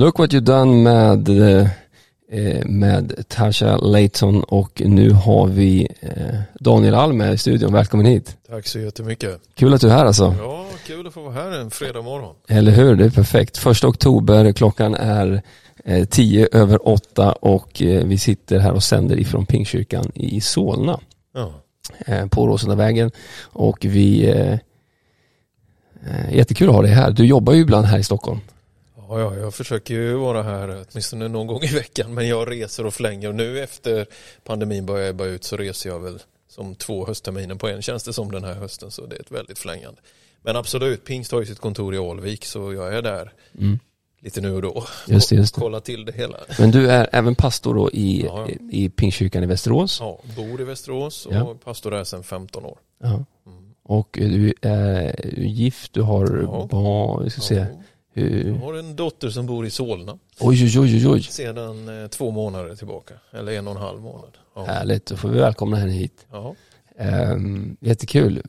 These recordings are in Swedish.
Look what you done med, eh, med Tasha Layton och nu har vi eh, Daniel Alm med i studion. Välkommen hit. Tack så jättemycket. Kul att du är här alltså. Ja, kul att få vara här en fredag morgon. Eller hur, det är perfekt. Första oktober, klockan är eh, tio över åtta och eh, vi sitter här och sänder ifrån Pingstkyrkan i Solna Ja. eh, på Råsundavägen och vi eh, eh, Jättekul att ha dig här. Du jobbar ju ibland här i Stockholm. Ja, ja, jag försöker ju vara här åtminstone någon gång i veckan men jag reser och flänger och nu efter pandemin börjar ebba ut så reser jag väl som två höstterminer på en det som den här hösten så det är ett väldigt flängande. Men absolut, Pingst har ju sitt kontor i Alvik så jag är där Mm. lite nu och då Just det, just och det. kollar till det hela. Men du är även pastor då i, Ja. i Pingstkyrkan i Västerås. Ja, bor i Västerås och Ja. pastor är sedan 15 år. Ja. Mm. Och du är gift, du har barn, vi ska se. Ja. Jag har en dotter som bor i Solna Oj, oj, oj, oj, sedan eh, två månader tillbaka. Eller en och en halv månad. Ja. Härligt, då får vi välkomna henne hit. Ja. Um, jättekul.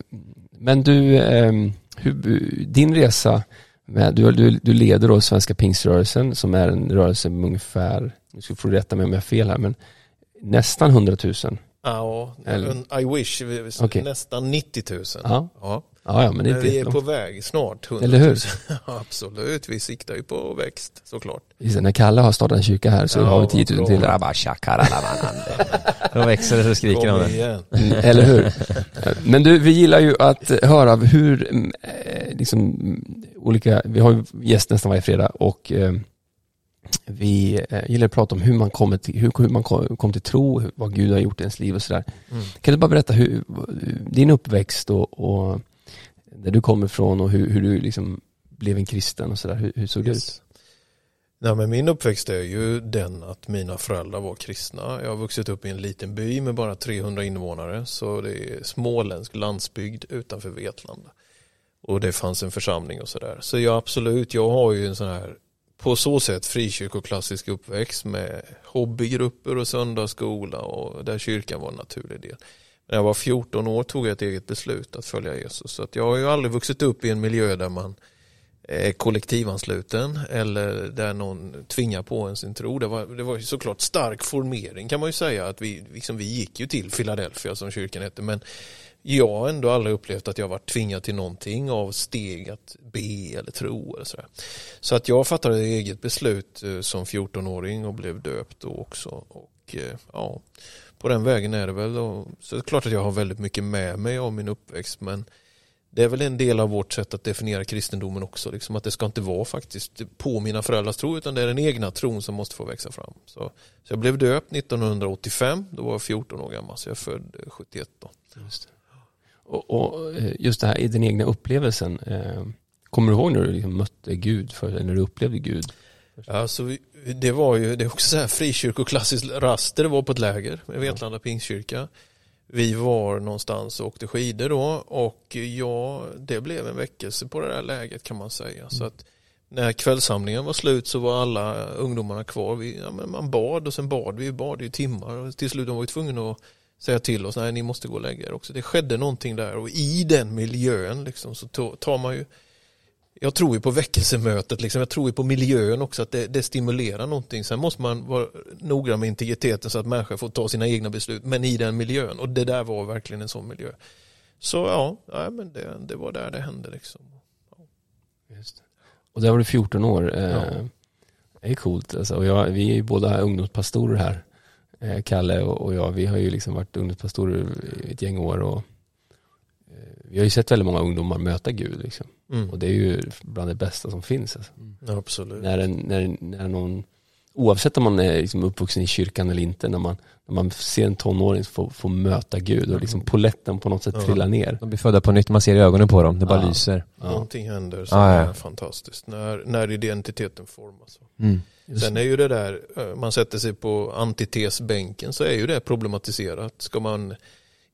Men du, ehm, hur, din resa, med, du, du, du leder då Svenska pingströrelsen som är en rörelse med ungefär, nu ska få rätta mig om jag har fel här, men nästan 100 000. Ja, Eller- I wish, Okej. nästan 90 000. Ja, Ja. Ja, ja men det är Men vi är på väg snart 100 Eller 000. hur? Ja, Absolut, vi siktar ju på växt såklart. Just När Kalle har startat en kyrka här så Ja, har vi 10 000 bra. till. Då växer det så skriker de igen. Mm, Eller hur? Men du, vi gillar ju att höra hur, mm, eh, liksom, mm, olika, vi har ju gäst nästan varje fredag och eh, vi eh, gillar att prata om hur man kommer till, hur, hur man kom, kom till tro, hur- vad Gud har gjort i ens liv och sådär. Mm. Kan du bara berätta hur, din uppväxt och, och där du kommer ifrån och hur, hur du liksom blev en kristen och sådär, hur, hur såg det ut? Yes. Nej, men min uppväxt är ju den att mina föräldrar var kristna. Jag har vuxit upp i en liten by med bara 300 invånare så det är småländsk landsbygd utanför Vetlanda. Och det fanns en församling och sådär. Så jag absolut, jag har ju en sån här på så sätt frikyrkoklassisk uppväxt med hobbygrupper och söndagsskola och där kyrkan var en naturlig del. När jag var 14 år tog jag ett eget beslut att följa Jesus. Så att jag har ju aldrig vuxit upp i en miljö där man är kollektivansluten eller där någon tvingar på en sin tro. Det var, det var ju såklart stark formering kan man ju säga att vi, liksom, vi gick ju till Philadelphia som kyrkan hette men jag har ändå aldrig upplevt att jag varit tvingad till någonting av steg att be eller tro eller sådär. Så att jag fattade ett eget beslut eh, som 14-åring och blev döpt då också och eh, ja, på den vägen är det väl och, så det är klart att jag har väldigt mycket med mig av min uppväxt men det är väl en del av vårt sätt att definiera kristendomen också. Liksom att det ska inte vara faktiskt på mina föräldrars tro utan det är den egna tron som måste få växa fram. Så, så jag blev döpt 1985, då var jag 14 år gammal så jag är född eh, 71 då. Just det. Och, och eh, just det här i den egna upplevelsen, eh, kommer du ihåg när du liksom mötte Gud, för, eller när du upplevde Gud? Vi- det var ju, det är också så här frikyrkoklassiskt raster, det var på ett läger med Vetlanda pingstkyrka. Vi var någonstans och åkte skidor då och ja, det blev en väckelse på det där läget kan man säga. Så att när kvällssamlingen var slut så var alla ungdomarna kvar. Vi, ja, man bad och sen bad vi, bad i timmar och till slut var vi tvungna att säga till oss, nej ni måste gå och lägga er också. Det skedde någonting där och i den miljön liksom, så tar man ju jag tror ju på väckelsemötet, liksom. jag tror ju på miljön också, att det, det stimulerar någonting. Sen måste man vara noggrann med integriteten så att människor får ta sina egna beslut, men i den miljön. Och det där var verkligen en sån miljö. Så ja, ja men det, det var där det hände. Liksom. Och där var du 14 år. Eh, Ja. Det är coolt alltså. Och jag, vi är ju båda ungdomspastorer här. Eh, Kalle och, jag, vi har ju liksom varit ungdomspastorer ett gäng år och vi har ju sett väldigt många ungdomar möta Gud liksom. Mm. Och det är ju bland det bästa som finns. Alltså. Ja, absolut. När, en, när, när någon, oavsett om man är liksom uppvuxen i kyrkan eller inte, när man, när man ser en tonåring få, få möta Gud och liksom poletten på något sätt Ja. trillar ner. De blir födda på nytt, man ser i ögonen på dem, det bara Ja. lyser. Ja, Någonting händer som Ja, ja. är fantastiskt. När, när identiteten formas. Mm. just Sen är ju det där, eh, man sätter sig på antitesbänken så är ju det problematiserat. Ska man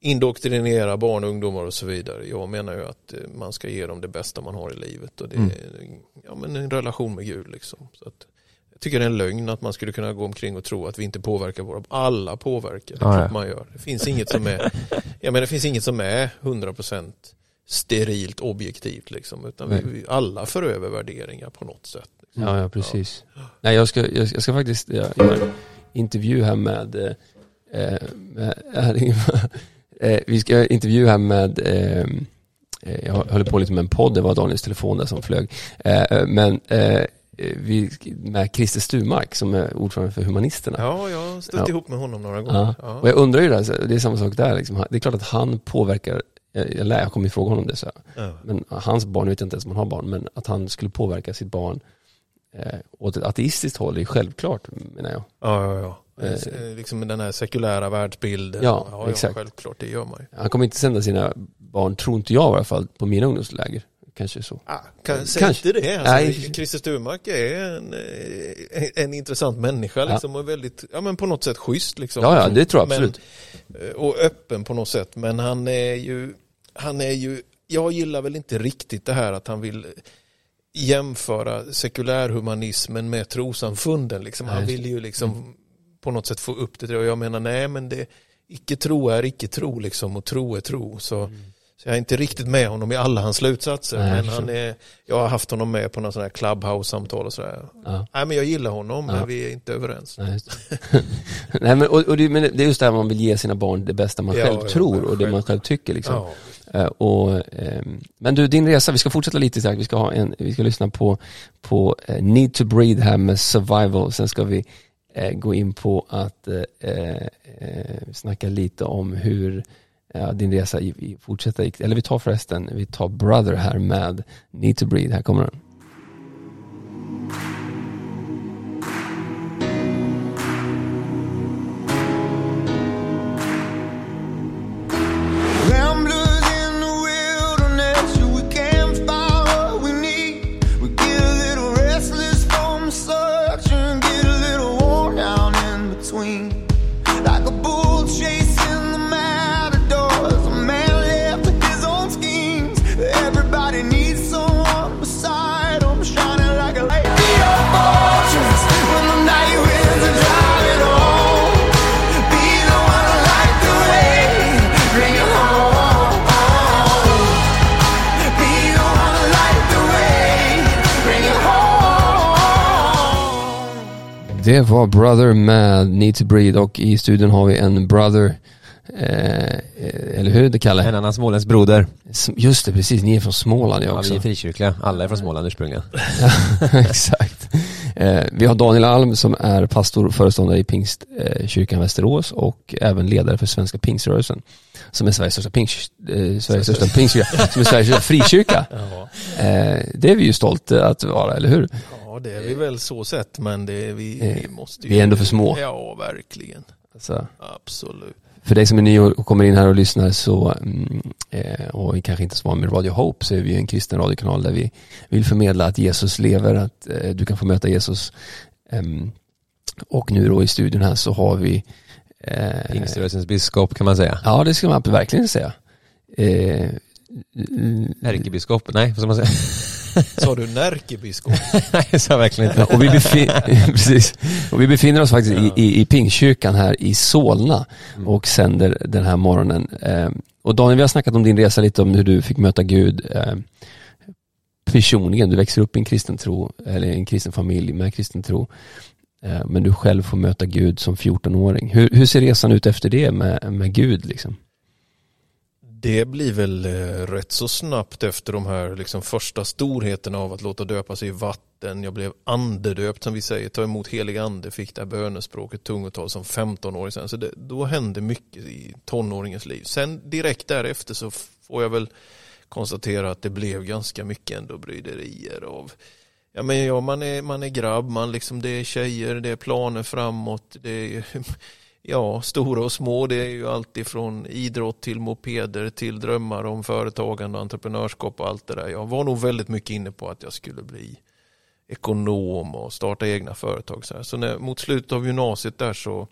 indoktrinera barn och ungdomar och så vidare. Jag menar ju att eh, man ska ge dem det bästa man har i livet och det Mm. är ja, men en relation med Gud. Liksom. Så att, jag tycker det är en lögn att man skulle kunna gå omkring och tro att vi inte påverkar våra Alla påverkar, det är Ja, ja. man gör. Det finns inget som är, jag menar, det finns inget som är 100% sterilt objektivt liksom, utan vi, vi alla för över värderingar på något sätt. Ja, ja precis. Nej, jag ska, jag, jag ska faktiskt jag, göra en intervju här med, eh, eh, med eh, vi ska göra intervju här med eh, eh, jag håller på lite med en podd, det var Daniels telefon där som flög. Eh, men eh, vi, med Christer Sturmark som är ordförande för Humanisterna. Ja, jag har stött Ja. ihop med honom några gånger. Ja. Ja. Och jag undrar ju där, det är samma sak där, liksom. det är klart att han påverkar, jag, lär, jag kommer fråga honom det så. Men hans barn, jag vet inte ens om han har barn, men att han skulle påverka sitt barn eh, åt ett ateistiskt håll är självklart menar jag. Ja, ja, ja. Eh. Eh, liksom den här sekulära världsbilden. Ja, ja, exakt. självklart, det gör man ju. Han kommer inte sända sina barn, tror inte jag i alla fall, på mina ungdomsläger. Kanske så. Ah, kan, säg Kanske. inte det. Alltså, Nej. Christer Sturmark är en, eh, en intressant människa liksom, och väldigt, ja men på något sätt schysst liksom. Ja, ja, det tror jag absolut. Men, eh, och öppen på något sätt. Men han är ju, han är ju, jag gillar väl inte riktigt det här att han vill jämföra sekulärhumanismen med trosamfunden. Liksom. Han vill ju liksom på något sätt få upp det till det. Och jag menar, nej men det, icke tro är icke tro liksom och tro är tro. Så, så jag är inte riktigt med honom i alla hans slutsatser. Nej, men han är, jag har haft honom med på någon sån här clubhouse-samtal och sådär. Ja. Nej men jag gillar honom Ja. men vi är inte överens. Nej. Nej men, och, och det, men det är just det här man vill ge sina barn det bästa man Ja, själv tror och det man själv. själv tycker liksom. Eh, och, ehm, men du, din resa, vi ska fortsätta lite strax. Vi ska, ha en, vi ska lyssna på, på eh, Need to Breathe här med Survival. Sen ska vi Eh, gå in på att eh, eh, snacka lite om hur eh, din resa i, i. Eller vi tar förresten, vi tar Brother här med Need to Breathe. Här kommer den. Det var Brother med Need to Breathe och i studion har vi en Brother, eh, eller hur det Kalle? En annan småländsk broder. Just det, precis. Ni är från Småland jag Ja, också. vi är frikyrkliga. Alla är från Småland ursprungligen. Exakt. Eh, vi har Daniel Alm som är pastor och föreståndare i Pingstkyrkan eh, kyrkan Västerås och även ledare för Svenska Pingströrelsen. Som är Sveriges största, pingst, eh, Sveriges största pingstkyrka, som är Sveriges största frikyrka. Ja. Eh, det är vi ju stolta att vara, eller hur? Ja, det är vi väl så sett men det är vi, Eh, vi måste ju... vi är ändå för små. Ja, verkligen. Alltså, Absolut. för dig som är ny och kommer in här och lyssnar så, mm, eh, och kanske inte så van med Radio Hope, så är vi en kristen radiokanal där vi vill förmedla att Jesus lever, att eh, du kan få möta Jesus. Ehm, och nu då i studion här så har vi eh, Pingströrelsens biskop kan man säga. Ja, det ska man verkligen säga. Ärkebiskop, nej vad ska man säga? Sa du närkebiskop? nej, det sa jag verkligen ja, inte. och, vi befin- precis. och vi befinner oss faktiskt i, i, i Pingstkyrkan här i Solna och sänder den här morgonen. Eh, och Daniel, vi har snackat om din resa lite om hur du fick möta Gud eh, personligen. Du växer upp i en kristen tro, eller en kristen familj med kristen tro. Eh, men du själv får möta Gud som 14-åring. Hur, hur ser resan ut efter det med, med Gud liksom? Det blir väl eh, rätt så snabbt efter de här liksom, första storheterna av att låta döpa sig i vatten. Jag blev andedöpt som vi säger, ta emot helig ande, fick det här bönespråket, tungotal som 15-åring sen. Så det, då hände mycket i tonåringens liv. Sen direkt därefter så får jag väl konstatera att det blev ganska mycket ändå bryderier av Ja men ja, man är, man är grabb, man liksom, det är tjejer, det är planer framåt, det är ja, stora och små, det är ju allt ifrån idrott till mopeder till drömmar om företagande och entreprenörskap och allt det där. Jag var nog väldigt mycket inne på att jag skulle bli ekonom och starta egna företag. Så, här. så när, mot slutet av gymnasiet där så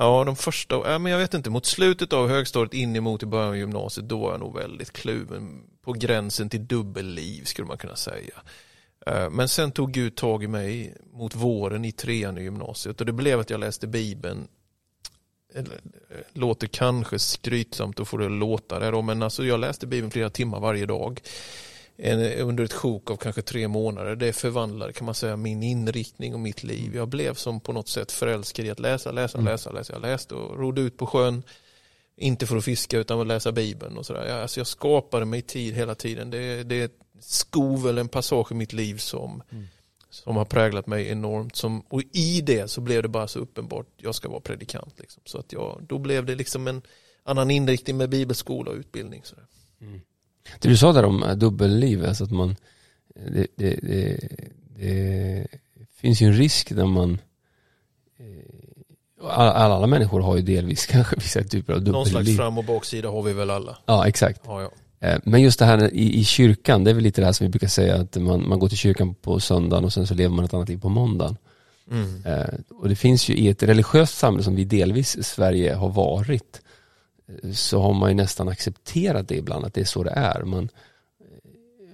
Ja, de första, ja, men jag vet inte, mot slutet av högstadiet in emot i början av gymnasiet, då var jag nog väldigt kluven. På gränsen till dubbelliv skulle man kunna säga. Eh, Men sen tog Gud tag i mig mot våren i trean i gymnasiet och det blev att jag läste Bibeln. Eh, Låter kanske skrytsamt och får det låta det då, men alltså jag läste Bibeln flera timmar varje dag. under ett sjok av kanske tre månader. Det förvandlade kan man säga min inriktning och mitt liv. Jag blev som på något sätt förälskad i att läsa, läsa, Mm. läsa, läsa. Jag läste och rodde ut på sjön. Inte för att fiska utan för att läsa bibeln och sådär. Alltså jag skapade mig tid hela tiden. Det, det är ett skov eller en passage i mitt liv som, Mm. som har präglat mig enormt. Som, och i det så blev det bara så uppenbart, jag ska vara predikant. Liksom. Så att jag, då blev det liksom en annan inriktning med bibelskola och utbildning. Sådär. Det du sa där om äh, dubbelliv, alltså att man, det, det, det, det finns ju en risk när man, eh, alla, alla människor har ju delvis kanske vissa typer av Någon slags dubbelliv. fram och baksida har vi väl alla. Ja, exakt. Ja, ja. Eh, Men just det här i, i kyrkan, det är väl lite det här som vi brukar säga att man, man går till kyrkan på söndagen och sen så lever man ett annat liv på måndagen. Mm. Eh, Och det finns ju i ett religiöst samhälle som vi delvis i Sverige har varit eh, så har man ju nästan accepterat det ibland att det är så det är. Man,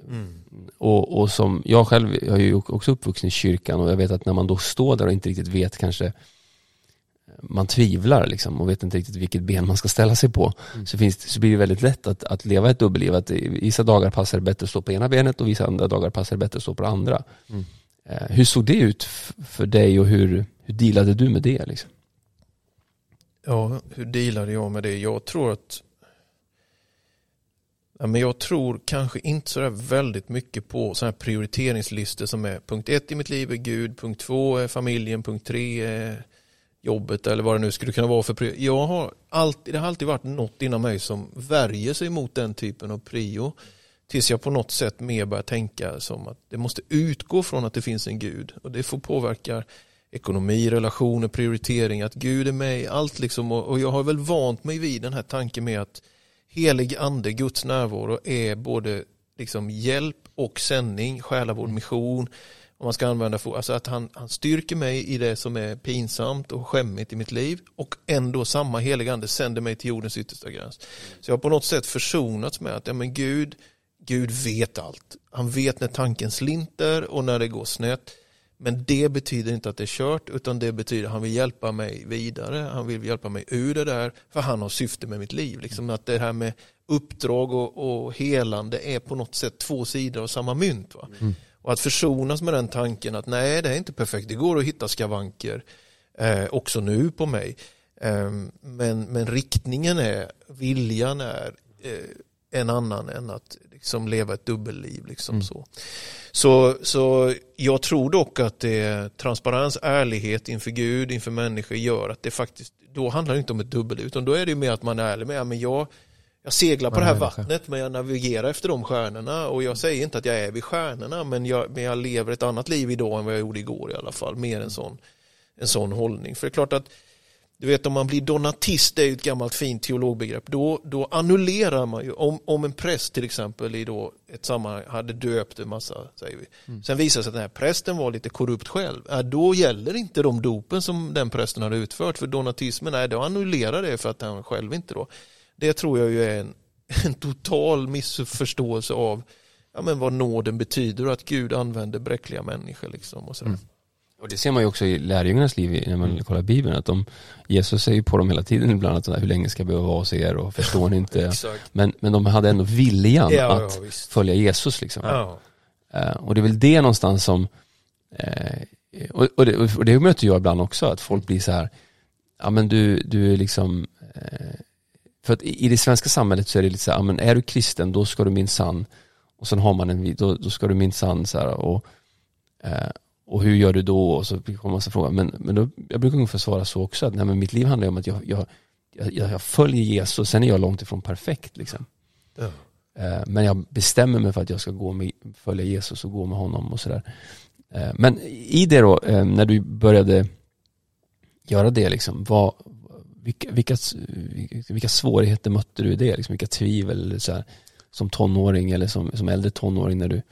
Mm. och, och som jag själv, jag är ju också uppvuxen i kyrkan och jag vet att när man då står där och inte riktigt vet kanske man tvivlar liksom och vet inte riktigt vilket ben man ska ställa sig på så, finns det, så blir det väldigt lätt att, att leva ett dubbelliv. Att vissa dagar passar det bättre att stå på ena benet och vissa andra dagar passar det bättre att stå på det andra. Mm. Eh, hur såg det ut för dig och hur, hur dealade du med det? Liksom? Ja, hur dealade jag med det? Jag tror att ja, men jag tror kanske inte så väldigt mycket på sådana här prioriteringslistor som är punkt ett i mitt liv är Gud, punkt två är familjen, punkt tre är jobbet eller vad det nu skulle kunna vara för prio. Jag har alltid, det har alltid varit något inom mig som värjer sig mot den typen av prio. Tills jag på något sätt mer börjar tänka som att det måste utgå från att det finns en Gud. Och det får påverka ekonomi, relationer, prioritering, att Gud är med i allt liksom. Och, jag har väl vant mig vid den här tanken med att helig ande, Guds närvaro är både liksom hjälp och sändning, själavård, mission. Om man ska använda for, alltså att han, han styrker mig i det som är pinsamt och skämmigt i mitt liv och ändå samma heliga ande sänder mig till jordens yttersta gräns. Så jag har på något sätt försonats med att ja, men Gud, Gud vet allt. Han vet när tanken slinter och när det går snett. Men det betyder inte att det är kört utan det betyder att han vill hjälpa mig vidare. Han vill hjälpa mig ur det där för han har syfte med mitt liv. Liksom att det här med uppdrag och, och helande är på något sätt två sidor av samma mynt. Va? Mm. Och att försonas med den tanken att nej det är inte perfekt, det går att hitta skavanker eh, också nu på mig. Eh, men, men riktningen är, viljan är eh, en annan än att liksom leva ett dubbelliv. Liksom så. Så, så jag tror dock att det, transparens, ärlighet inför Gud, inför människor gör att det faktiskt, då handlar det inte om ett dubbelliv utan då är det mer att man är ärlig med, ja, men jag, jag seglar på det här vattnet men jag navigerar efter de stjärnorna. Och jag säger inte att jag är vid stjärnorna men jag, men jag lever ett annat liv idag än vad jag gjorde igår i alla fall, mer en sån, en sån hållning. För det är klart att du vet om man blir donatist, det är ju ett gammalt fint teologbegrepp, då, då annullerar man ju, om, om en präst till exempel i då ett sammanhang hade döpt en massa, säger vi, sen visar sig att den här prästen var lite korrupt själv, ja, då gäller inte de dopen som den prästen hade utfört, för donatismen, nej, då annullerar det för att han själv inte då. Det tror jag ju är en, en total missförståelse av ja, men vad nåden betyder och att Gud använder bräckliga människor liksom och sådär. Mm. Och det ser man ju också i lärjungarnas liv när man kollar Bibeln, att de, Jesus säger ju på dem hela tiden ibland att hur länge ska jag behöva vara hos er och förstår ni inte? Men, men de hade ändå viljan Ja, att ja, följa Jesus liksom. Ja. Eh, och det är väl det någonstans som, eh, och, och, det, och det möter jag ibland också, att folk blir så här, ja men du, du är liksom, eh, för att i det svenska samhället så är det lite så här, men är du kristen då ska du minsann, och sen har man en, då, då ska du minsann så här och, eh, och hur gör du då? Och så kommer man så fråga, men, men då, jag brukar ungefär svara så också, att nej, men mitt liv handlar om att jag, jag, jag, jag följer Jesus, sen är jag långt ifrån perfekt liksom. Ja. Eh, Men jag bestämmer mig för att jag ska gå med, följa Jesus och gå med honom och sådär. Eh, Men i det då, eh, när du började göra det, liksom, vad, vilka, vilka, vilka svårigheter mötte du i det? Liksom, vilka tvivel så här, som tonåring eller som, som äldre tonåring när du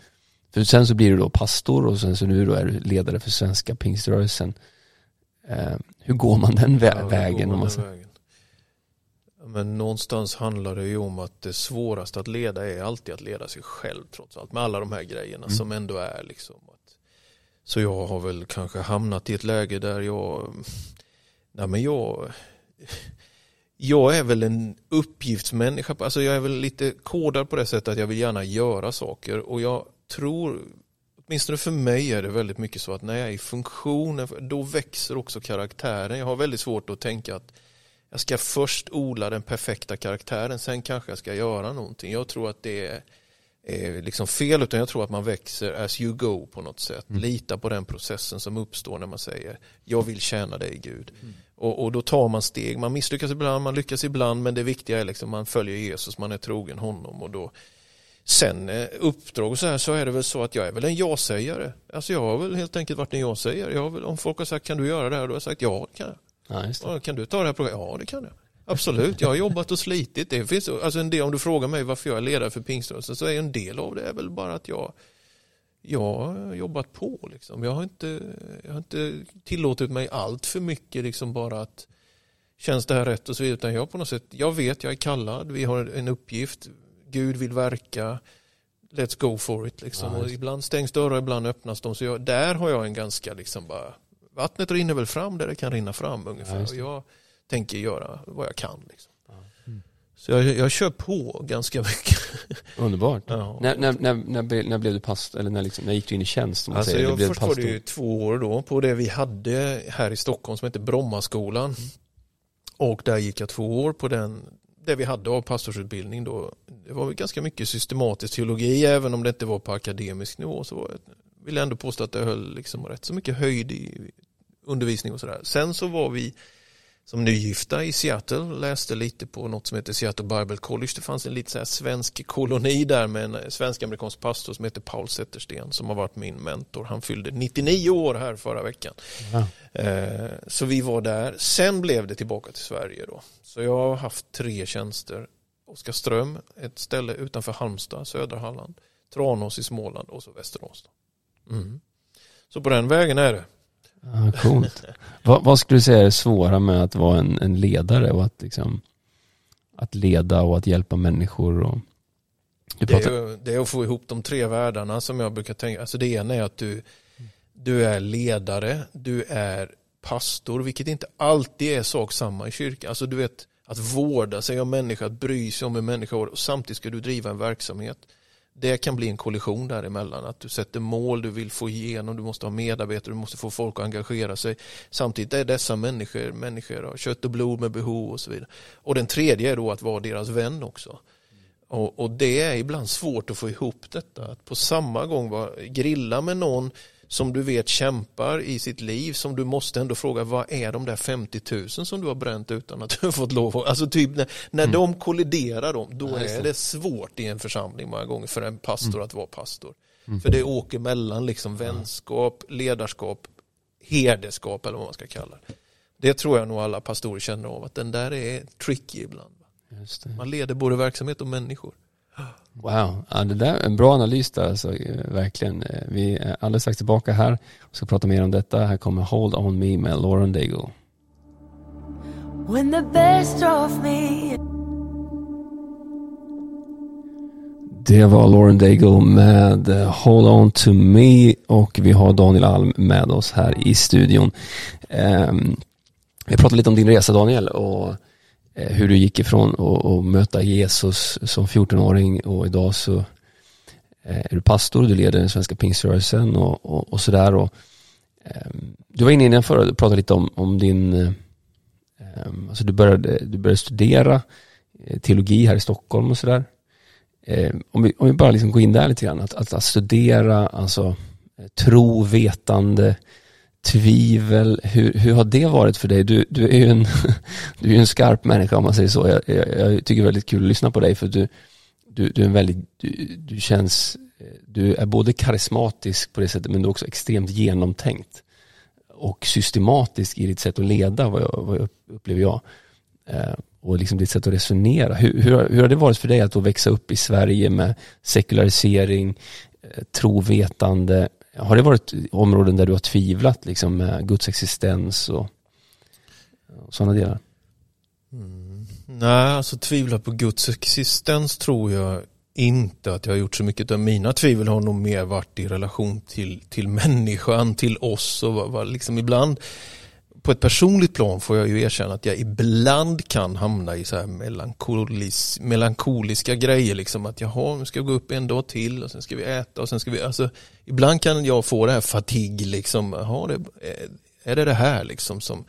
för sen så blir du då pastor och sen så nu då är du ledare för svenska pingströrelsen. Eh, hur går man den vä- Ja, vägen? går Om man man den vägen? Men någonstans handlar det ju om att det svåraste att leda är alltid att leda sig själv trots allt. Med alla de här grejerna Mm. som ändå är liksom. Att, så jag har väl kanske hamnat i ett läge där jag, nej men jag, jag är väl en uppgiftsmänniska, alltså jag är väl lite kodad på det sättet att jag vill gärna göra saker och jag tror, åtminstone för mig är det väldigt mycket så att när jag är i funktion, då växer också karaktären. Jag har väldigt svårt att tänka att jag ska först odla den perfekta karaktären, sen kanske jag ska göra någonting. Jag tror att det är, är liksom fel, utan jag tror att man växer as you go på något sätt. Mm. Lita på den processen som uppstår när man säger jag vill tjäna dig Gud. Och, och då tar man steg, man misslyckas ibland, man lyckas ibland, men det viktiga är liksom man följer Jesus, man är trogen honom och då Sen eh, uppdrag och så här så är det väl så att jag är väl en ja-sägare. Alltså jag har väl helt enkelt varit en ja-sägare. Jag väl, om folk har sagt kan du göra det här? Då har jag sagt ja, det kan jag. Ja, det. Ja, kan du ta det här programmet? Ja, det kan jag. Absolut, jag har jobbat och slitit. Det finns, alltså en del, om du frågar mig varför jag är ledare för pingströrelsen så är en del av det är väl bara att jag, jag har jobbat på. Liksom. Jag, har inte, jag har inte tillåtit mig allt för mycket liksom bara att känns det här rätt och så vidare. Utan jag på något sätt, jag vet, jag är kallad, vi har en uppgift, Gud vill verka, let's go for it. Liksom. Ja, ibland stängs dörrar, ibland öppnas de. Så jag, där har jag en ganska liksom bara, vattnet rinner väl fram där det kan rinna fram ungefär. och jag tänker göra vad jag kan. Liksom. Mm. Så jag, jag kör på ganska mycket. Underbart. Ja. När, när, när, när, blev- när blev du pastor, eller när, liksom, när gick du in i tjänst? Om man Alltså säger, jag, blev först var det ju två år då på det vi hade här i Stockholm som heter Brommaskolan. Och där gick jag två år på den, det vi hade av pastorsutbildning då. Det var ganska mycket systematisk teologi även om det inte var på akademisk nivå så var jag, vill jag ändå påstå att det höll liksom rätt så mycket höjd i undervisning och sådär. Sen så var vi som nygifta i Seattle, läste lite på något som heter Seattle Bible College. Det fanns en lite så här svensk koloni där med en svensk-amerikansk pastor som heter Paul Zettersten som har varit min mentor. Han fyllde 99 år här förra veckan. Ja. Eh, Så vi var där. Sen blev det tillbaka till Sverige då. Så jag har haft tre tjänster. Oskarström, ett ställe utanför Halmstad, södra Halland. Tranås i Småland och så Västerås. Mm. Så på den vägen är det. Ja, coolt. vad, vad skulle du säga är det svåra med att vara en, en ledare och att liksom att leda och att hjälpa människor och Det är, det är att få ihop de tre världarna som jag brukar tänka. Alltså det ena är att du, du är ledare, du är pastor, vilket inte alltid är sak samma i kyrkan. Alltså du vet, att vårda sig om människa, att bry sig om en människa och samtidigt ska du driva en verksamhet. Det kan bli en kollision däremellan, att du sätter mål, du vill få igenom, du måste ha medarbetare, du måste få folk att engagera sig. Samtidigt är dessa människor människor av kött och blod med behov och så vidare. Och den tredje är då att vara deras vän också. Och, och det är ibland svårt att få ihop detta. Att på samma gång grilla med någon som du vet kämpar i sitt liv som du måste ändå fråga vad är de där 50 000 som du har bränt utan att du har fått lov Alltså typ när, när de kolliderar dem, då Ja, är det. svårt i en församling många gånger för en pastor att vara pastor. För det åker mellan liksom vänskap, ledarskap, herdeskap eller vad man ska kalla det. Det tror jag nog alla pastorer känner av att den där är tricky ibland. Man leder både verksamhet och människor. Wow, ja, det där är en bra analys där alltså, eh, verkligen. Eh, Vi är alldeles strax tillbaka här och ska prata mer om detta. Här kommer Hold On Me med Lauren Daigle. When the best of me Det var Lauren Daigle med eh, Hold On To Me och vi har Daniel Alm med oss här i studion. Ehm, vi pratade lite om din resa Daniel och Eh, hur du gick ifrån att möta Jesus som 14-åring och idag så eh, är du pastor, du leder den svenska pingströrelsen och, och, och sådär. Och, ehm, du var inne innan förra och pratade lite om, om din, ehm, alltså du började, du började studera eh, teologi här i Stockholm och sådär. Ehm, om, vi, om vi bara liksom går in där lite grann, att, att, att studera, alltså tro, vetande, tvivel, hur, hur har det varit för dig? Du, du är ju en, du är ju en skarp människa om man säger så. Jag, jag, jag tycker det är väldigt kul att lyssna på dig för du, du, du är en väldigt, du, du känns, eh, du är både karismatisk på det sättet men du är också extremt genomtänkt och systematisk i ditt sätt att leda vad jag, vad jag upplever jag. Eh, och liksom ditt sätt att resonera. Hur, hur, har- hur har det varit för dig att då växa upp i Sverige med sekularisering, eh, trovetande? Har det varit områden där du har tvivlat liksom med Guds existens och, och sådana delar? Mm. Nej, alltså tvivla på Guds existens tror jag inte att jag har gjort så mycket. Utan mina tvivel har nog mer varit i relation till, till människan, till oss och vad, vad liksom ibland på ett personligt plan får jag ju erkänna att jag ibland kan hamna i så här melankolis, melankoliska grejer. Liksom att jaha, nu ska vi gå upp en dag till och sen ska vi äta och sen ska vi, alltså ibland kan jag få det här fatig liksom, jaha, det, eh, är det det här liksom som,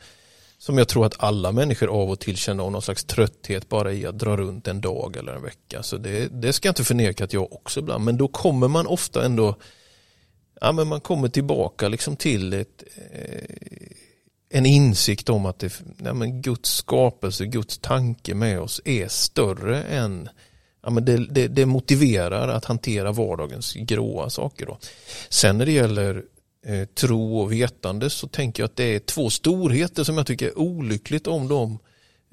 som jag tror att alla människor av och till känner någon slags trötthet bara i att dra runt en dag eller en vecka. Så det, det ska jag inte förneka att jag också ibland, men då kommer man ofta ändå ja, men man kommer tillbaka liksom till ett, eh, en insikt om att det, nej men Guds skapelse, Guds tanke med oss är större än ja, men det, det, det motiverar att hantera vardagens gråa saker. Då. Sen när det gäller eh, tro och vetande så tänker jag att det är två storheter som jag tycker är olyckligt om de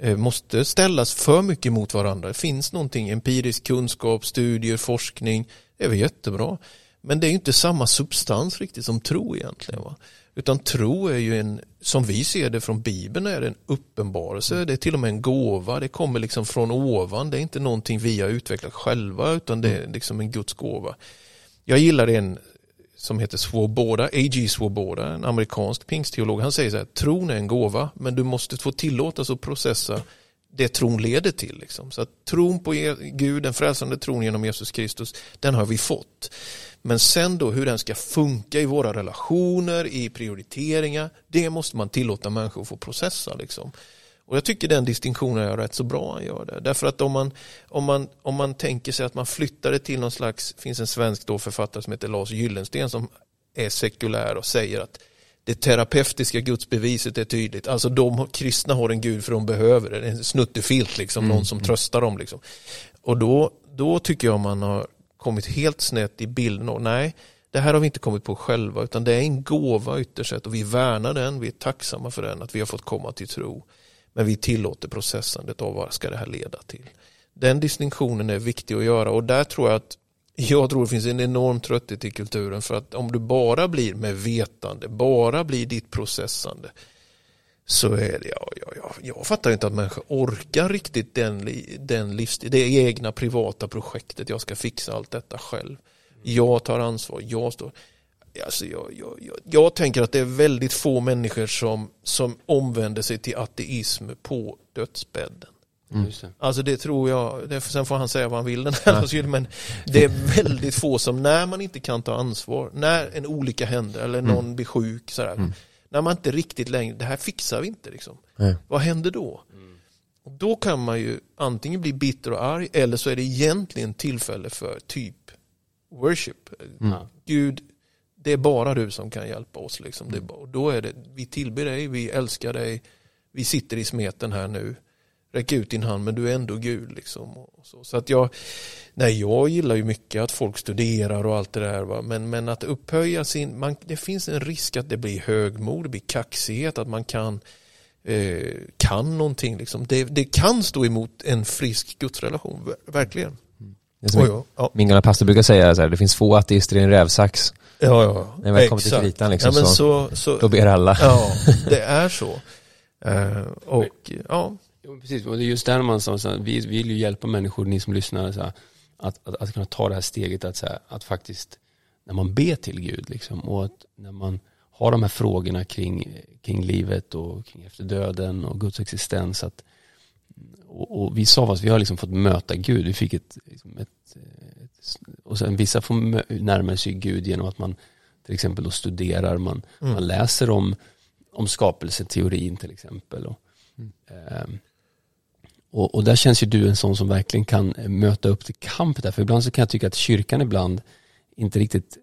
eh, måste ställas för mycket mot varandra. Det finns någonting, empirisk kunskap, studier, forskning, det är väl jättebra. Men det är inte samma substans riktigt som tro egentligen. Va? Utan tro är ju en, som vi ser det från Bibeln, är en uppenbarelse. Det är till och med en gåva. Det kommer liksom från ovan. Det är inte någonting vi har utvecklat själva utan det är liksom en Guds gåva. Jag gillar en som heter Swoboda, A.G. Swoboda, en amerikansk pingstteolog. Han säger så här, tron är en gåva men du måste få tillåtas att processa det tron leder till. Liksom. Så att tron på Gud, den frälsande tron genom Jesus Kristus, den har vi fått. Men sen då hur den ska funka i våra relationer, i prioriteringar, det måste man tillåta människor att få processa. Liksom. Och jag tycker den distinktionen är rätt så bra han gör det. Därför att om man, om man, om man tänker sig att man flyttar det till någon slags, finns en svensk då författare som heter Lars Gyllensten som är sekulär och säger att det terapeutiska gudsbeviset är tydligt. Alltså de kristna har en gud för de behöver det. En snuttefilt, liksom, Mm. någon som tröstar dem. Liksom. Och då, då tycker jag man har kommit helt snett i bilden Och nej, det här har vi inte kommit på själva, utan det är en gåva ytterst sett och vi värnar den, vi är tacksamma för den, att vi har fått komma till tro. Men vi tillåter processandet av vad ska det här leda till. Den distinktionen är viktig att göra och där tror jag att jag tror det finns en enorm trötthet i kulturen för att om du bara blir med vetande, bara blir ditt processande så är det, ja, ja, ja, jag fattar inte att människor orkar riktigt den, den livsstil, det egna privata projektet, jag ska fixa allt detta själv. Jag tar ansvar, jag står, alltså jag, jag, jag, jag tänker att det är väldigt få människor som, som omvänder sig till ateism på dödsbädden. Det. Alltså det tror jag, det, sen får han säga vad han vill den här asylum, men det är väldigt få som när man inte kan ta ansvar, när en olycka händer eller någon blir sjuk sådär, när man inte riktigt längre, det här fixar vi inte liksom. Nej. Vad händer då? Och då kan man ju antingen bli bitter och arg eller så är det egentligen tillfälle för typ worship. Ja. Gud, det är bara du som kan hjälpa oss. Liksom. Det är bara, och då är det, vi tillber dig, vi älskar dig, vi sitter i smeten här nu. Räck ut din hand men du är ändå Gud. Liksom. Så. så att jag, nej, jag gillar ju mycket att folk studerar och allt det där. Va? Men, men att upphöja sin, man, det finns en risk att det blir högmod, det blir kaxighet, att man kan eh, kan någonting. Liksom. Det, det kan stå emot en frisk gudsrelation, ver- verkligen. Oj, ja. Ja. Min gamla pastor brukar säga så här, det finns få ateister i en rävsax. Ja, ja. När väl kommer till kritan liksom, ja, så- så, så, Då ber alla. Ja, det är så. Eh, och ja, Jo, precis, och det är just där man sa, så här, vi vill ju hjälpa människor, ni som lyssnar, så här, att, att, att kunna ta det här steget att, så här, att faktiskt, när man ber till Gud, liksom, och att när man har de här frågorna kring, kring livet och kring efter döden och Guds existens, att, och, och vissa av oss, vi har liksom fått möta Gud, vi fick ett, liksom ett, ett och sen vissa får närma sig Gud genom att man till exempel då studerar, man, man läser om, om skapelseteorin till exempel. Och, ehm, och, och där känns ju du en sån som verkligen kan möta upp till kamp där. För ibland så kan jag tycka att kyrkan ibland inte riktigt,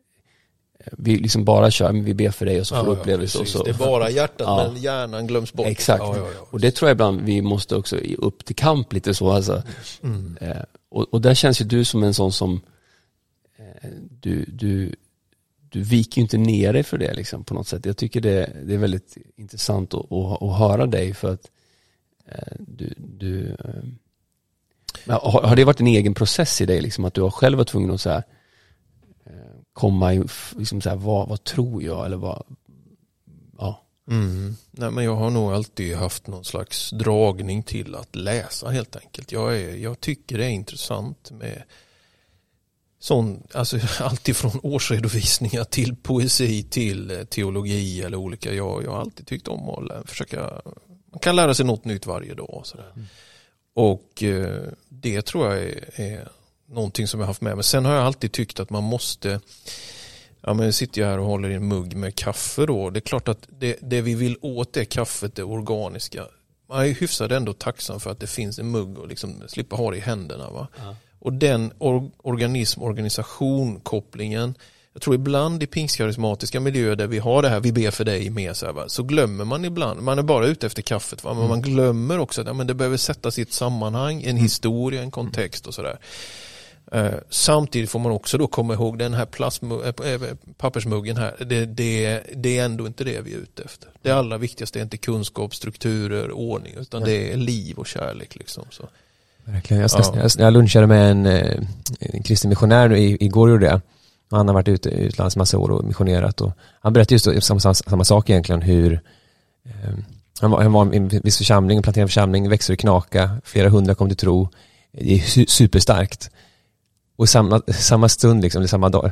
eh, vi liksom bara kör, men vi ber för dig och så får du uppleva det. så- precis. så. Det är bara hjärtat Ja. men hjärnan glöms bort. Exakt. Ja, ja, ja. Och det tror jag ibland vi måste också upp till kamp lite så. Alltså. Mm. Eh, och, och där känns ju du som en sån som, eh, du, du, du viker ju inte ner dig för det liksom, på något sätt. Jag tycker det, det är väldigt intressant att, att, att höra dig för att Eh, du, du eh, har, har det varit en egen process i dig, liksom, att du har själv varit tvungen att så här, eh, komma i, liksom så här, vad, vad tror jag eller vad, ja. Mm. Nej, men jag har nog alltid haft någon slags dragning till att läsa helt enkelt. Jag, är, jag tycker det är intressant med sån, alltså allt ifrån årsredovisningar till poesi till teologi eller olika. Jag, jag har alltid tyckt om att försöka, man kan lära sig något nytt varje dag. Och, sådär. och eh, det tror jag är, är någonting som jag har haft med mig. Sen har jag alltid tyckt att man måste Ja men sitter jag här och håller i en mugg med kaffe då. Det är klart att det, det vi vill åt är kaffet, det organiska. Man är hyfsat ändå tacksam för att det finns en mugg och liksom slippa ha det i händerna. Va? Och den or, organism, organisation, kopplingen. Jag tror ibland i pingstkarismatiska miljöer där vi har det här, vi ber för dig med, så, här, va? så glömmer man ibland, man är bara ute efter kaffet, va? men man glömmer också att ja, men det behöver sättas i ett sammanhang, en historia, en kontext och sådär. Eh, samtidigt får man också då komma ihåg den här äh, pappersmuggen här. Det, det, det är ändå inte det vi är ute efter. Det allra viktigaste är inte kunskap, strukturer, ordning utan det är liv och kärlek. Liksom, så. Verkligen. Jag, Ja. jag, lunchade med en, eh, en kristen missionär nu igår gjorde jag. Och han har varit ute utlands massa år och missionerat och han berättade just samma, samma, samma sak egentligen hur eh, han, var, han var i en viss församling, en församling, växte och knaka, flera hundra kom till tro. Det är su- superstarkt. Och samma, samma stund, liksom, eller samma dag,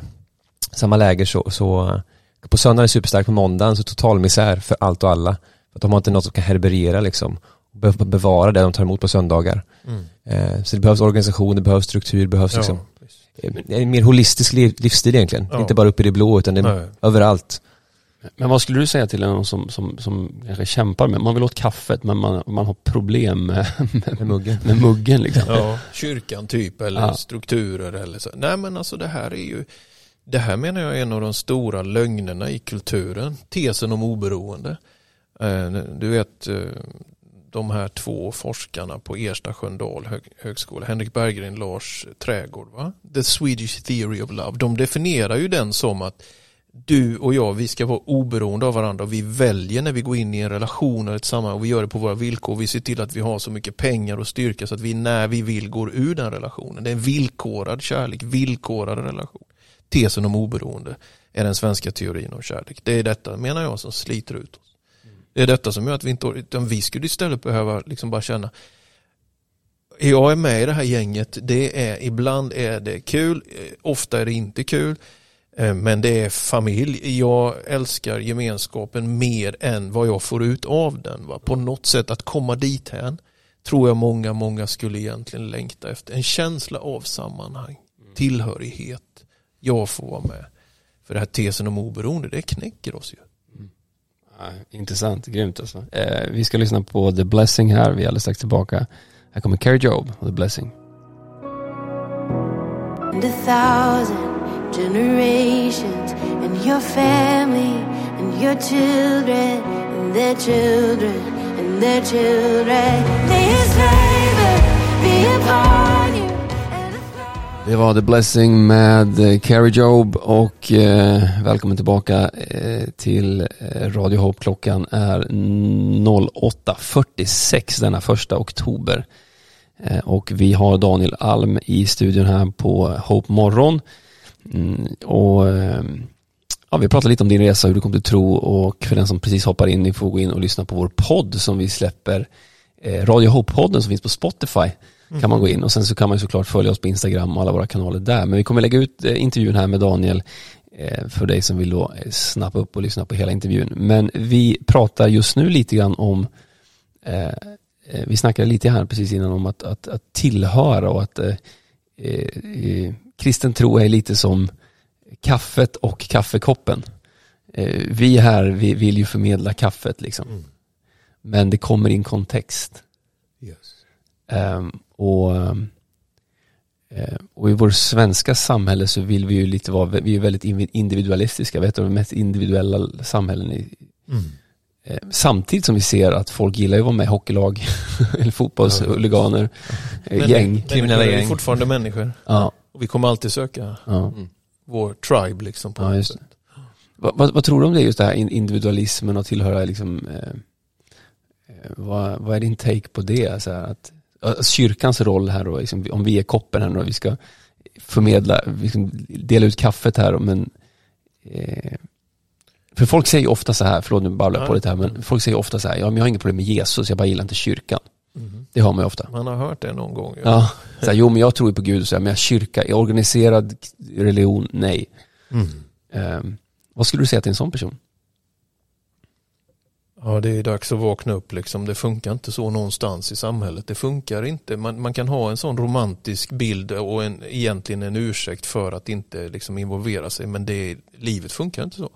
samma läger så, så på söndagen är det superstarkt, på måndagen så total misär för allt och alla. För att de har inte något som kan herberera liksom. Bevara det de tar emot på söndagar. Eh, Så det behövs organisation, det behövs struktur, det behövs liksom Ja, eh, en mer holistisk liv, livsstil egentligen. Ja. Inte bara uppe i det blå utan det är Nej. överallt. Men vad skulle du säga till någon som, som, som kanske kämpar med, man vill åt kaffet men man, man har problem med, Med muggen. med muggen liksom. Ja, kyrkan typ eller Ja. strukturer eller så. Nej men alltså det här är ju Det här menar jag är en av de stora lögnerna i kulturen. Tesen om oberoende. Eh, Du vet eh, de här två forskarna på Ersta Sköndal hög, högskola, Henrik Berggren, Lars Trägård, va? The Swedish Theory of Love. De definierar ju den som att du och jag, vi ska vara oberoende av varandra och vi väljer när vi går in i en relation eller ett sammanhang och vi gör det på våra villkor. Vi ser till att vi har så mycket pengar och styrka så att vi när vi vill går ur den relationen. Det är en villkorad kärlek, villkorad relation. Tesen om oberoende är den svenska teorin om kärlek. Det är detta, menar jag, som sliter ut oss. Det är detta som gör att vi inte, utan vi skulle istället behöva liksom bara känna jag är med i det här gänget, det är, ibland är det kul, eh, ofta är det inte kul. Eh, Men det är familj. Jag älskar gemenskapen mer än vad jag får ut av den. Va? På något sätt att komma dit här tror jag många, många skulle egentligen längta efter. En känsla av sammanhang, tillhörighet. Jag får vara med. För det här tesen om oberoende, det knäcker oss ju. Ja, intressant, grymt alltså. Eh, vi ska lyssna på The Blessing här, vi är alldeles strax tillbaka. Här kommer Carrie Job och The Blessing. and a thousand generations, and your family, and your children, and their children, and their children. May His favor be upon det var The Blessing med eh, Carrie Job och eh, välkommen tillbaka eh, till eh, Radio Hope. Klockan är 08.46 denna första oktober. Eh, och vi har Daniel Alm i studion här på Hope Morgon. Mm, och eh, ja, vi pratar lite om din resa, hur du kom till tro och för den som precis hoppar in, ni får gå in och lyssna på vår podd som vi släpper. Eh, Radio Hope-podden som finns på Spotify kan man gå in och sen så kan man såklart följa oss på Instagram och alla våra kanaler där. Men vi kommer lägga ut eh, intervjun här med Daniel eh, för dig som vill då eh, snappa upp och lyssna på hela intervjun. Men vi pratar just nu lite grann om eh, vi snackade lite här precis innan om att, att, att tillhöra och att eh, eh, kristen tro är lite som kaffet och kaffekoppen. Vi här vi vill ju förmedla kaffet liksom. Men det kommer in kontext. Ehm, och, ehm, eh, och i vår svenska samhälle så vill vi ju lite vara, vi är väldigt individualistiska, vi är ett av de mest individuella samhällen i, eh, Samtidigt som vi ser att folk gillar ju att vara med i hockeylag, eller fotbollshuliganer, eh, gäng. Kriminella människor är gäng. fortfarande människor. Ja, Och vi kommer alltid söka ja. vår tribe liksom. På Ja. Vad, vad, vad tror du om det, just det här in- individualismen och tillhöra liksom, eh, vad, vad är din take på det? Så här, att kyrkans roll här då, liksom, om vi är koppen här då, vi ska förmedla, liksom, dela ut kaffet här, men eh, för folk säger ju ofta så här, förlåt nu babblar jag på lite här, men folk säger ofta så här, ja men jag har inget problem med Jesus, jag bara gillar inte kyrkan. Mhm. Det har man ju ofta. Man har hört det någon gång. Ja, så här, jo men jag tror ju på Gud och så här, men jag kyrka, i organiserad religion, nej. Mm. Ehm, vad skulle du säga till en sån person? Ja, det är dags att vakna upp liksom. Det funkar inte så någonstans i samhället. Det funkar inte. Man, man kan ha en sån romantisk bild och en, egentligen en ursäkt för att inte liksom involvera sig. Men det, livet funkar inte så.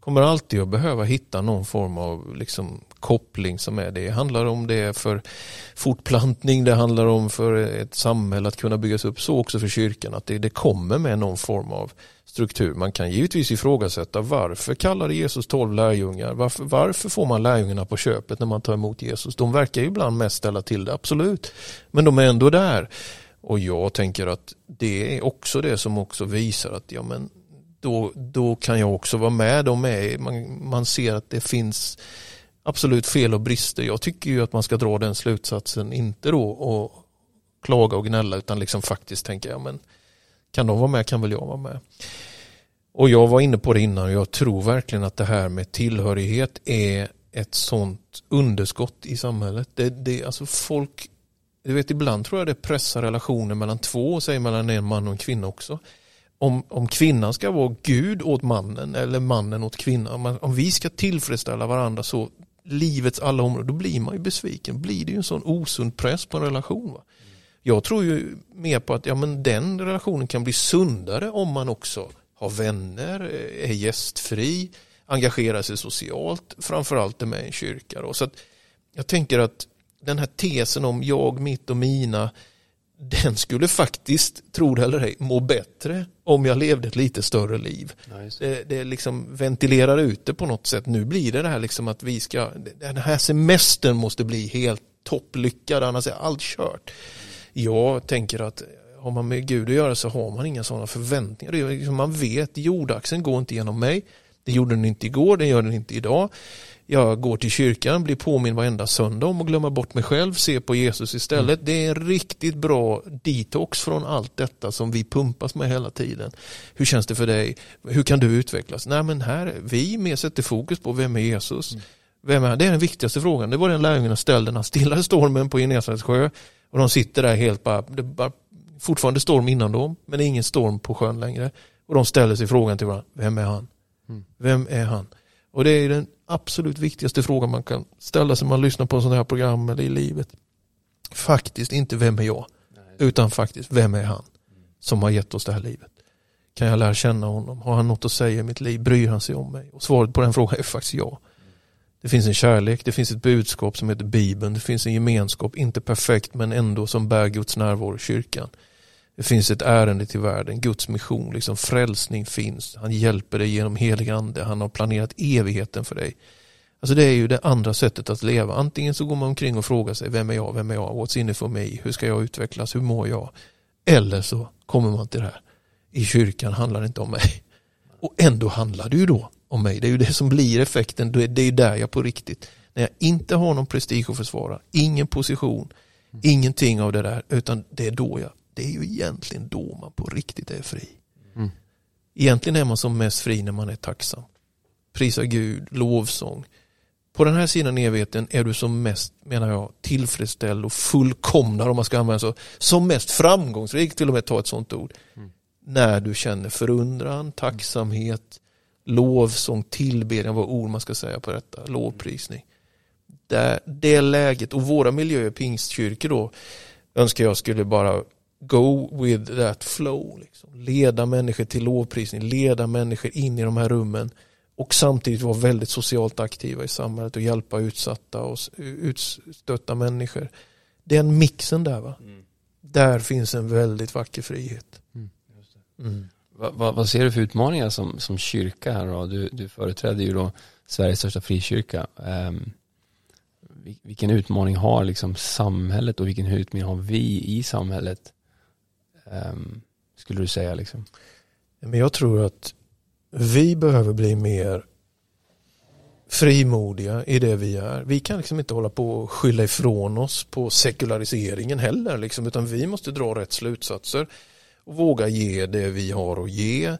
Kommer alltid att behöva hitta någon form av liksom, koppling som är det. Det handlar om det för fortplantning, det handlar om för ett samhälle att kunna byggas upp. Så också för kyrkan, att det, det kommer med någon form av struktur. Man kan givetvis ifrågasätta varför kallade Jesus tolv lärjungar? Varför, varför får man lärjungarna på köpet när man tar emot Jesus? De verkar ju ibland mest ställa till det, absolut. Men de är ändå där. Och jag tänker att det är också det som också visar att ja, men då, då kan jag också vara med. De är, man, man ser att det finns absolut fel och brister. Jag tycker ju att man ska dra den slutsatsen, inte då och klaga och gnälla utan liksom faktiskt tänka, ja men kan de vara med kan väl jag vara med. Och jag var inne på det innan och jag tror verkligen att det här med tillhörighet är ett sånt underskott i samhället. Det, det, alltså folk, du vet ibland tror jag det pressar relationer mellan två, säg mellan en man och en kvinna också. Om, om kvinnan ska vara Gud åt mannen eller mannen åt kvinnan, om, om vi ska tillfredsställa varandra så livets alla områden, då blir man ju besviken. Blir det ju en sån osund press på en relation. Va? Jag tror ju mer på att ja, men den relationen kan bli sundare om man också har vänner, är gästfri, engagerar sig socialt, framförallt är med i en kyrka. Då. Så att jag tänker att den här tesen om jag, mitt och mina, den skulle faktiskt, tro det eller ej, må bättre om jag levde ett lite större liv. Det, det liksom ventilerar ut det på något sätt. Nu blir det det här liksom att vi ska, den här semestern måste bli helt topplyckad, annars är allt kört. Jag tänker att har man med Gud att göra så har man inga sådana förväntningar. Liksom man vet, jordaxeln går inte genom mig. Det gjorde den inte igår, det gör den inte idag. Jag går till kyrkan, blir påminn varenda söndag om att glömma bort mig själv, se på Jesus istället. Det är en riktigt bra detox från allt detta som vi pumpas med hela tiden. Hur känns det för dig? Hur kan du utvecklas? Nej men här, vi mer sätter fokus på vem är Jesus? Vem är, det är den viktigaste frågan. Det var den lärjungarna ställde när han stillade stormen på Genesarets sjö. Och de sitter där helt bara, det bara fortfarande storm innan dem, men det är ingen storm på sjön längre. Och de ställer sig frågan till varandra, vem är han? Vem är han? Och det är den absolut viktigaste frågan man kan ställa sig när man lyssnar på sådana här program eller i livet. Faktiskt inte vem är jag, utan faktiskt vem är han som har gett oss det här livet? Kan jag lära känna honom? Har han något att säga i mitt liv? Bryr han sig om mig? Och svaret på den frågan är faktiskt ja. Det finns en kärlek, det finns ett budskap som heter Bibeln, det finns en gemenskap, inte perfekt men ändå som bär Guds närvaro i kyrkan. Det finns ett ärende till världen, Guds mission, liksom frälsning finns. Han hjälper dig genom helig ande, han har planerat evigheten för dig. Alltså det är ju det andra sättet att leva. Antingen så går man omkring och frågar sig, vem är jag, vem är jag, what's in it for me, hur ska jag utvecklas, hur mår jag? Eller så kommer man till det här, i kyrkan handlar det inte om mig. Och ändå handlar det ju då om mig. Det är ju det som blir effekten, det är- är där jag på riktigt, när jag inte har någon prestige att försvara, ingen position, ingenting av det där, utan det är då jag, det är ju egentligen då man på riktigt är fri. Mm. Egentligen är man som mest fri när man är tacksam. Prisa Gud, lovsång. På den här sidan evigheten är du som mest, menar jag, tillfredsställd och fullkomnad om man ska använda så. Som mest framgångsrik, till och med ta ett sånt ord. När du känner förundran, tacksamhet, lovsång, tillbedjan, vad ord man ska säga på detta, lovprisning. Det, det läget och våra miljöer, pingstkyrkor då, önskar jag skulle bara go with that flow. Liksom. Leda människor till lovprisning, leda människor in i de här rummen och samtidigt vara väldigt socialt aktiva i samhället och hjälpa utsatta och utstötta människor. Den mixen där va. Där finns en väldigt vacker frihet. Mm. Vad, vad, vad ser du för utmaningar som, som kyrka här då? Du, du företräder ju då Sveriges största frikyrka. Um, vilken utmaning har liksom samhället och vilken utmaning har vi i samhället? Ehm, skulle du säga liksom? Men jag tror att vi behöver bli mer frimodiga i det vi är. Vi kan liksom inte hålla på och skylla ifrån oss på sekulariseringen heller, liksom, utan vi måste dra rätt slutsatser. och våga ge det vi har att ge.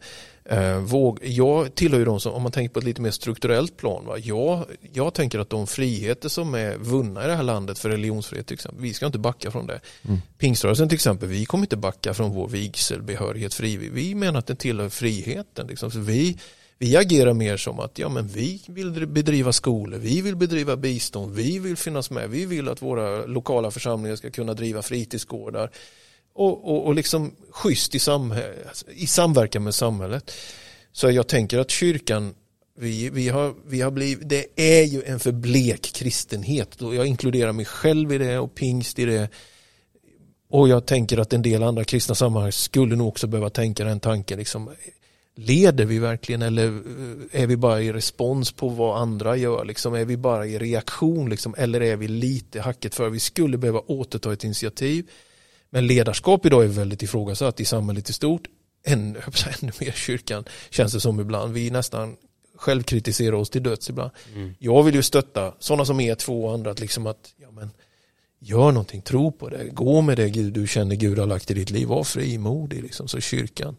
Eh, våg, jag tillhör ju de som, om man tänker på ett lite mer strukturellt plan, va? Jag, jag tänker att de friheter som är vunna i det här landet för religionsfrihet till exempel, vi ska inte backa från det. Mm. Pingströrelsen till exempel, vi kommer inte backa från vår vigselbehörighet frivillig. Vi menar att den tillhör friheten. Liksom. Så vi, vi agerar mer som att ja, men vi vill bedriva skolor, vi vill bedriva bistånd, vi vill finnas med, vi vill att våra lokala församlingar ska kunna driva fritidsgårdar och, och, och liksom schysst i, i samverkan med samhället. Så jag tänker att kyrkan, vi, vi, har, vi har blivit, det är ju en för blek kristenhet och jag inkluderar mig själv i det och pingst i det. Och jag tänker att en del andra kristna sammanhang skulle nog också behöva tänka den tanken. Liksom, leder vi verkligen eller eh, är vi bara i respons på vad andra gör? Liksom, är vi bara i reaktion liksom, eller är vi lite hacket för? Vi skulle behöva återta ett initiativ. Men ledarskap idag är väldigt ifrågasatt i samhället i stort. Ännu, ännu mer kyrkan känns det som ibland. Vi nästan självkritiserar oss till döds ibland. Mm. Jag vill ju stötta sådana som är två och andra att liksom att ja, men, gör någonting, tro på det, gå med det Gud, du känner Gud har lagt i ditt liv, var frimodig liksom. Så kyrkan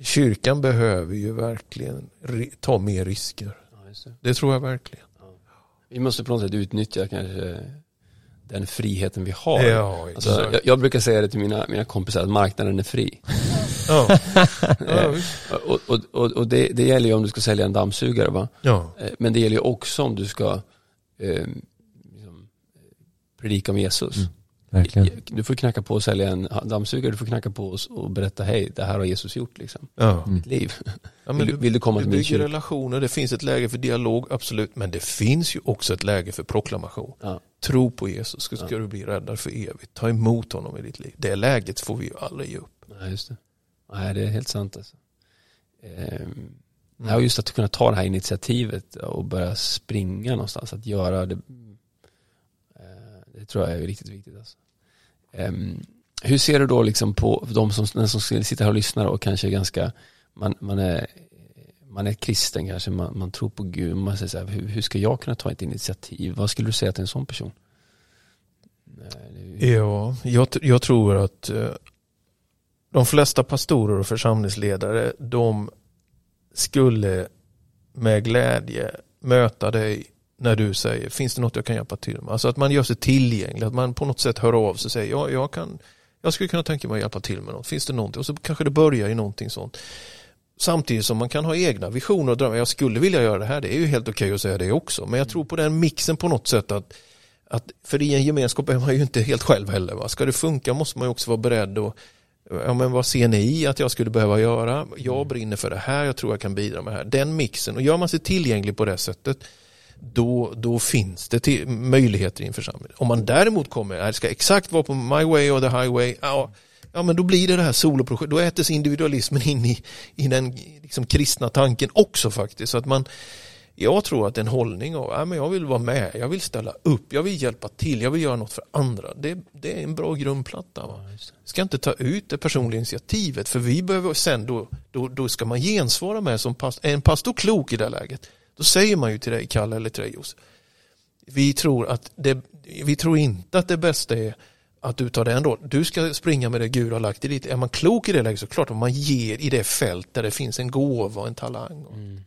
kyrkan behöver ju verkligen ta mer risker. Ja, det. Det tror jag verkligen. Vi måste på något sätt utnyttja kanske den friheten vi har. Ja, Alltså, jag, jag brukar säga det till mina, mina kompisar att marknaden är fri. Ja. Ja, visst. Och, och, och, och det, det gäller ju om du ska sälja en dammsugare va? ja. Eh, Men det gäller ju också om du ska eh, liksom, predika om Jesus. Mm. Verkligen. Du får knacka på och sälja en dammsugare, du får knacka på och, och berätta hej, det här har Jesus gjort liksom. Ja. Mm. Mitt liv. Ja, Vill du- vill du komma du till min bygger relationer, det finns ett läge för dialog, absolut. Men det finns ju också ett läge för proklamation. Ja. Tro på Jesus, ska, ska Ja. du bli räddad för evigt. Ta emot honom i ditt liv. Det läget får vi ju aldrig ge upp. Nej, just det. Nej, det är helt sant alltså. Ehm, Mm. Just att kunna ta det här initiativet och börja springa någonstans, att göra det. eh, Det tror jag är riktigt viktigt. Alltså. Ehm, hur ser du då liksom på de som, den som sitter här och lyssnar och kanske är ganska, man, man, är, man är kristen kanske, man, man tror på Gud, man säger så här, hur, hur ska jag kunna ta ett initiativ? Vad skulle du säga till en sån person? Ja, jag, jag tror att eh, de flesta pastorer och församlingsledare de skulle med glädje möta dig när du säger finns det något jag kan hjälpa till med? Alltså att man gör sig tillgänglig, att man på något sätt hör av sig och säger ja, jag, kan, jag skulle kunna tänka mig att hjälpa till med något. Finns det någonting? Och så kanske det börjar i någonting sånt. Samtidigt som man kan ha egna visioner och drömmar. Jag skulle vilja göra det här, det är ju helt okej att säga det också. Men jag tror på den mixen på något sätt att att för i en gemenskap är man ju inte helt själv heller. Va? Ska det funka måste man ju också vara beredd och ja, men vad ser ni att jag skulle behöva göra? Jag brinner för det här, jag tror jag kan bidra med det här. Den mixen, och gör man sig tillgänglig på det sättet då, då finns det till, möjligheter i en församling. Om man däremot kommer, "Nej, det ska exakt vara på my way or the highway, ja, ja men då blir det det här soloprojektet, då äter sig individualismen in i, i den liksom, kristna tanken också faktiskt. Så att man, jag tror att en hållning av, ja, men jag vill vara med, jag vill ställa upp, jag vill hjälpa till, jag vill göra något för andra. Det, det är en bra grundplatta. Va? Ska inte ta ut det personliga initiativet för vi behöver sen då, då, då ska man gensvara med som pastor, är en pastor klok i det här läget, då säger man ju till dig Kalle eller till dig Josef, vi tror, att det, vi tror inte att det bästa är att du tar den då. Du ska springa med det Gud har lagt i ditt. Är man klok i det läget så klart att man ger i det fält där det finns en gåva och en talang. Mm.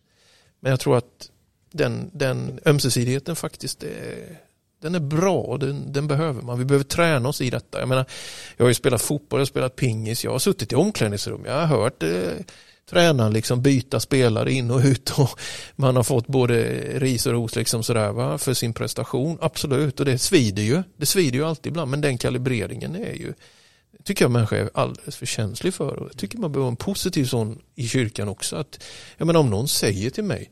Men jag tror att den, den ömsesidigheten faktiskt är, den är bra den, den behöver man. Vi behöver träna oss i detta. Jag menar, jag har ju spelat fotboll, jag har spelat pingis, jag har suttit i omklädningsrum, jag har hört eh, tränaren liksom byta spelare in och ut och man har fått både ris och ros liksom sådär va, för sin prestation. Absolut, och det svider ju. Det svider ju alltid ibland, men den kalibreringen är ju tycker jag människor är alldeles för känslig för. Och jag tycker man behöver en positiv sån i kyrkan också. Att, jag menar om någon säger till mig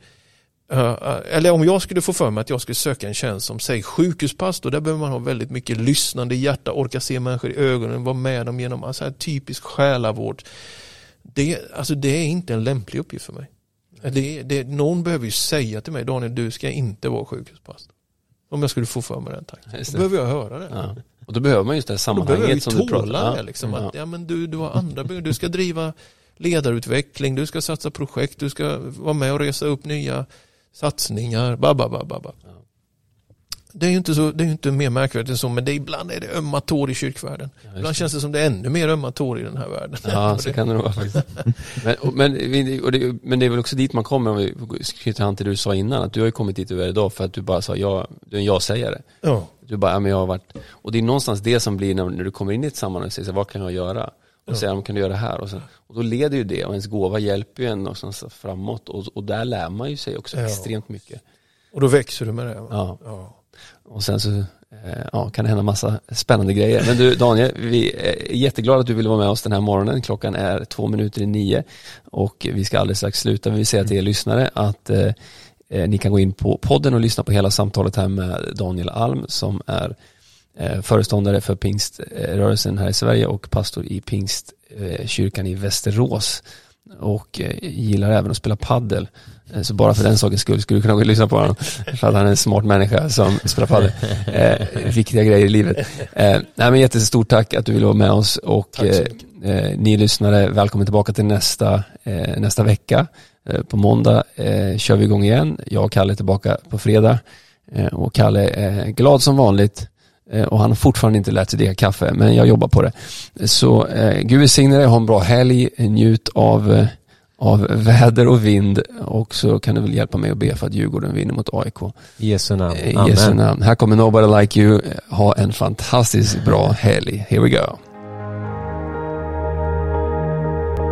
Uh, eller om jag skulle få för mig att jag skulle söka en tjänst som säg sjukhuspastor, där behöver man ha väldigt mycket lyssnande hjärta, orka se människor i ögonen, vara med dem genom alltså, här typisk själavård. Det, alltså, det är inte en lämplig uppgift för mig. Det, det, någon behöver ju säga till mig, Daniel du ska inte vara sjukhuspastor. Om jag skulle få för mig den tanken. Då behöver jag höra det. Ja. Och då behöver man just det här Då behöver jag ju sammanhanget som du. Liksom, Ja. att, ja, men du, du har andra. Du ska driva ledarutveckling, du ska satsa projekt, du ska vara med och resa upp nya satsningar. Ba, ba, ba, ba, ba. Ja. Det är ju inte, så, det är inte mer märkvärdigt än så, men det, ibland är det ömma tår i kyrkvärlden. ibland känns det som det är ännu mer ömma tår i den här världen. Ja, så kan det nog vara faktiskt. Men, och, men, och det, men det är väl också dit man kommer om vi knyter an till det du sa innan, att du har ju kommit dit du är idag för att du bara sa ja, du är en ja-sägare. ja. Du bara, ja men jag har varit, och det är någonstans det som blir när, när du kommer in i ett sammanhang och säger så vad kan jag göra? Och säger, ja, kan du göra det här? Och, så, och då leder ju det, och ens gåva hjälper ju en någonstans framåt och, och där lär man ju sig också Ja. extremt mycket. Och då växer du med det. Ja. Ja. Och sen så eh, ja, kan det hända massa spännande grejer. Men du Daniel, vi är jätteglada att du ville vara med oss den här morgonen. Klockan är två minuter i nio och vi ska alldeles strax sluta. Vi vill säga till er lyssnare att eh, eh, ni kan gå in på podden och lyssna på hela samtalet här med Daniel Alm som är eh, föreståndare för pingströrelsen här i Sverige och pastor i pingstkyrkan i Västerås och eh, gillar även att spela paddel. Eh, Så bara för den sakens skull skulle du kunna gå och lyssna på honom. För att han är en smart människa som spelar padel. Eh, viktiga grejer i livet. Eh, nej, men jättestort tack att du ville vara med oss och eh, eh, ni lyssnare, välkommen tillbaka till nästa, eh, nästa vecka. Eh, på måndag kör vi igång igen. Jag och Kalle är tillbaka på fredag. Och Kalle är glad som vanligt. Och han har fortfarande inte lärt sig dricka kaffe, men jag jobbar på det. Så eh, Gud välsigne dig, ha en bra helg, njut av, av väder och vind och så kan du väl hjälpa mig att be för att Djurgården vinner mot AIK. I Jesu namn. I Jesu namn. Här kommer Nobody Like You. Ha en fantastiskt bra helg. Here we go.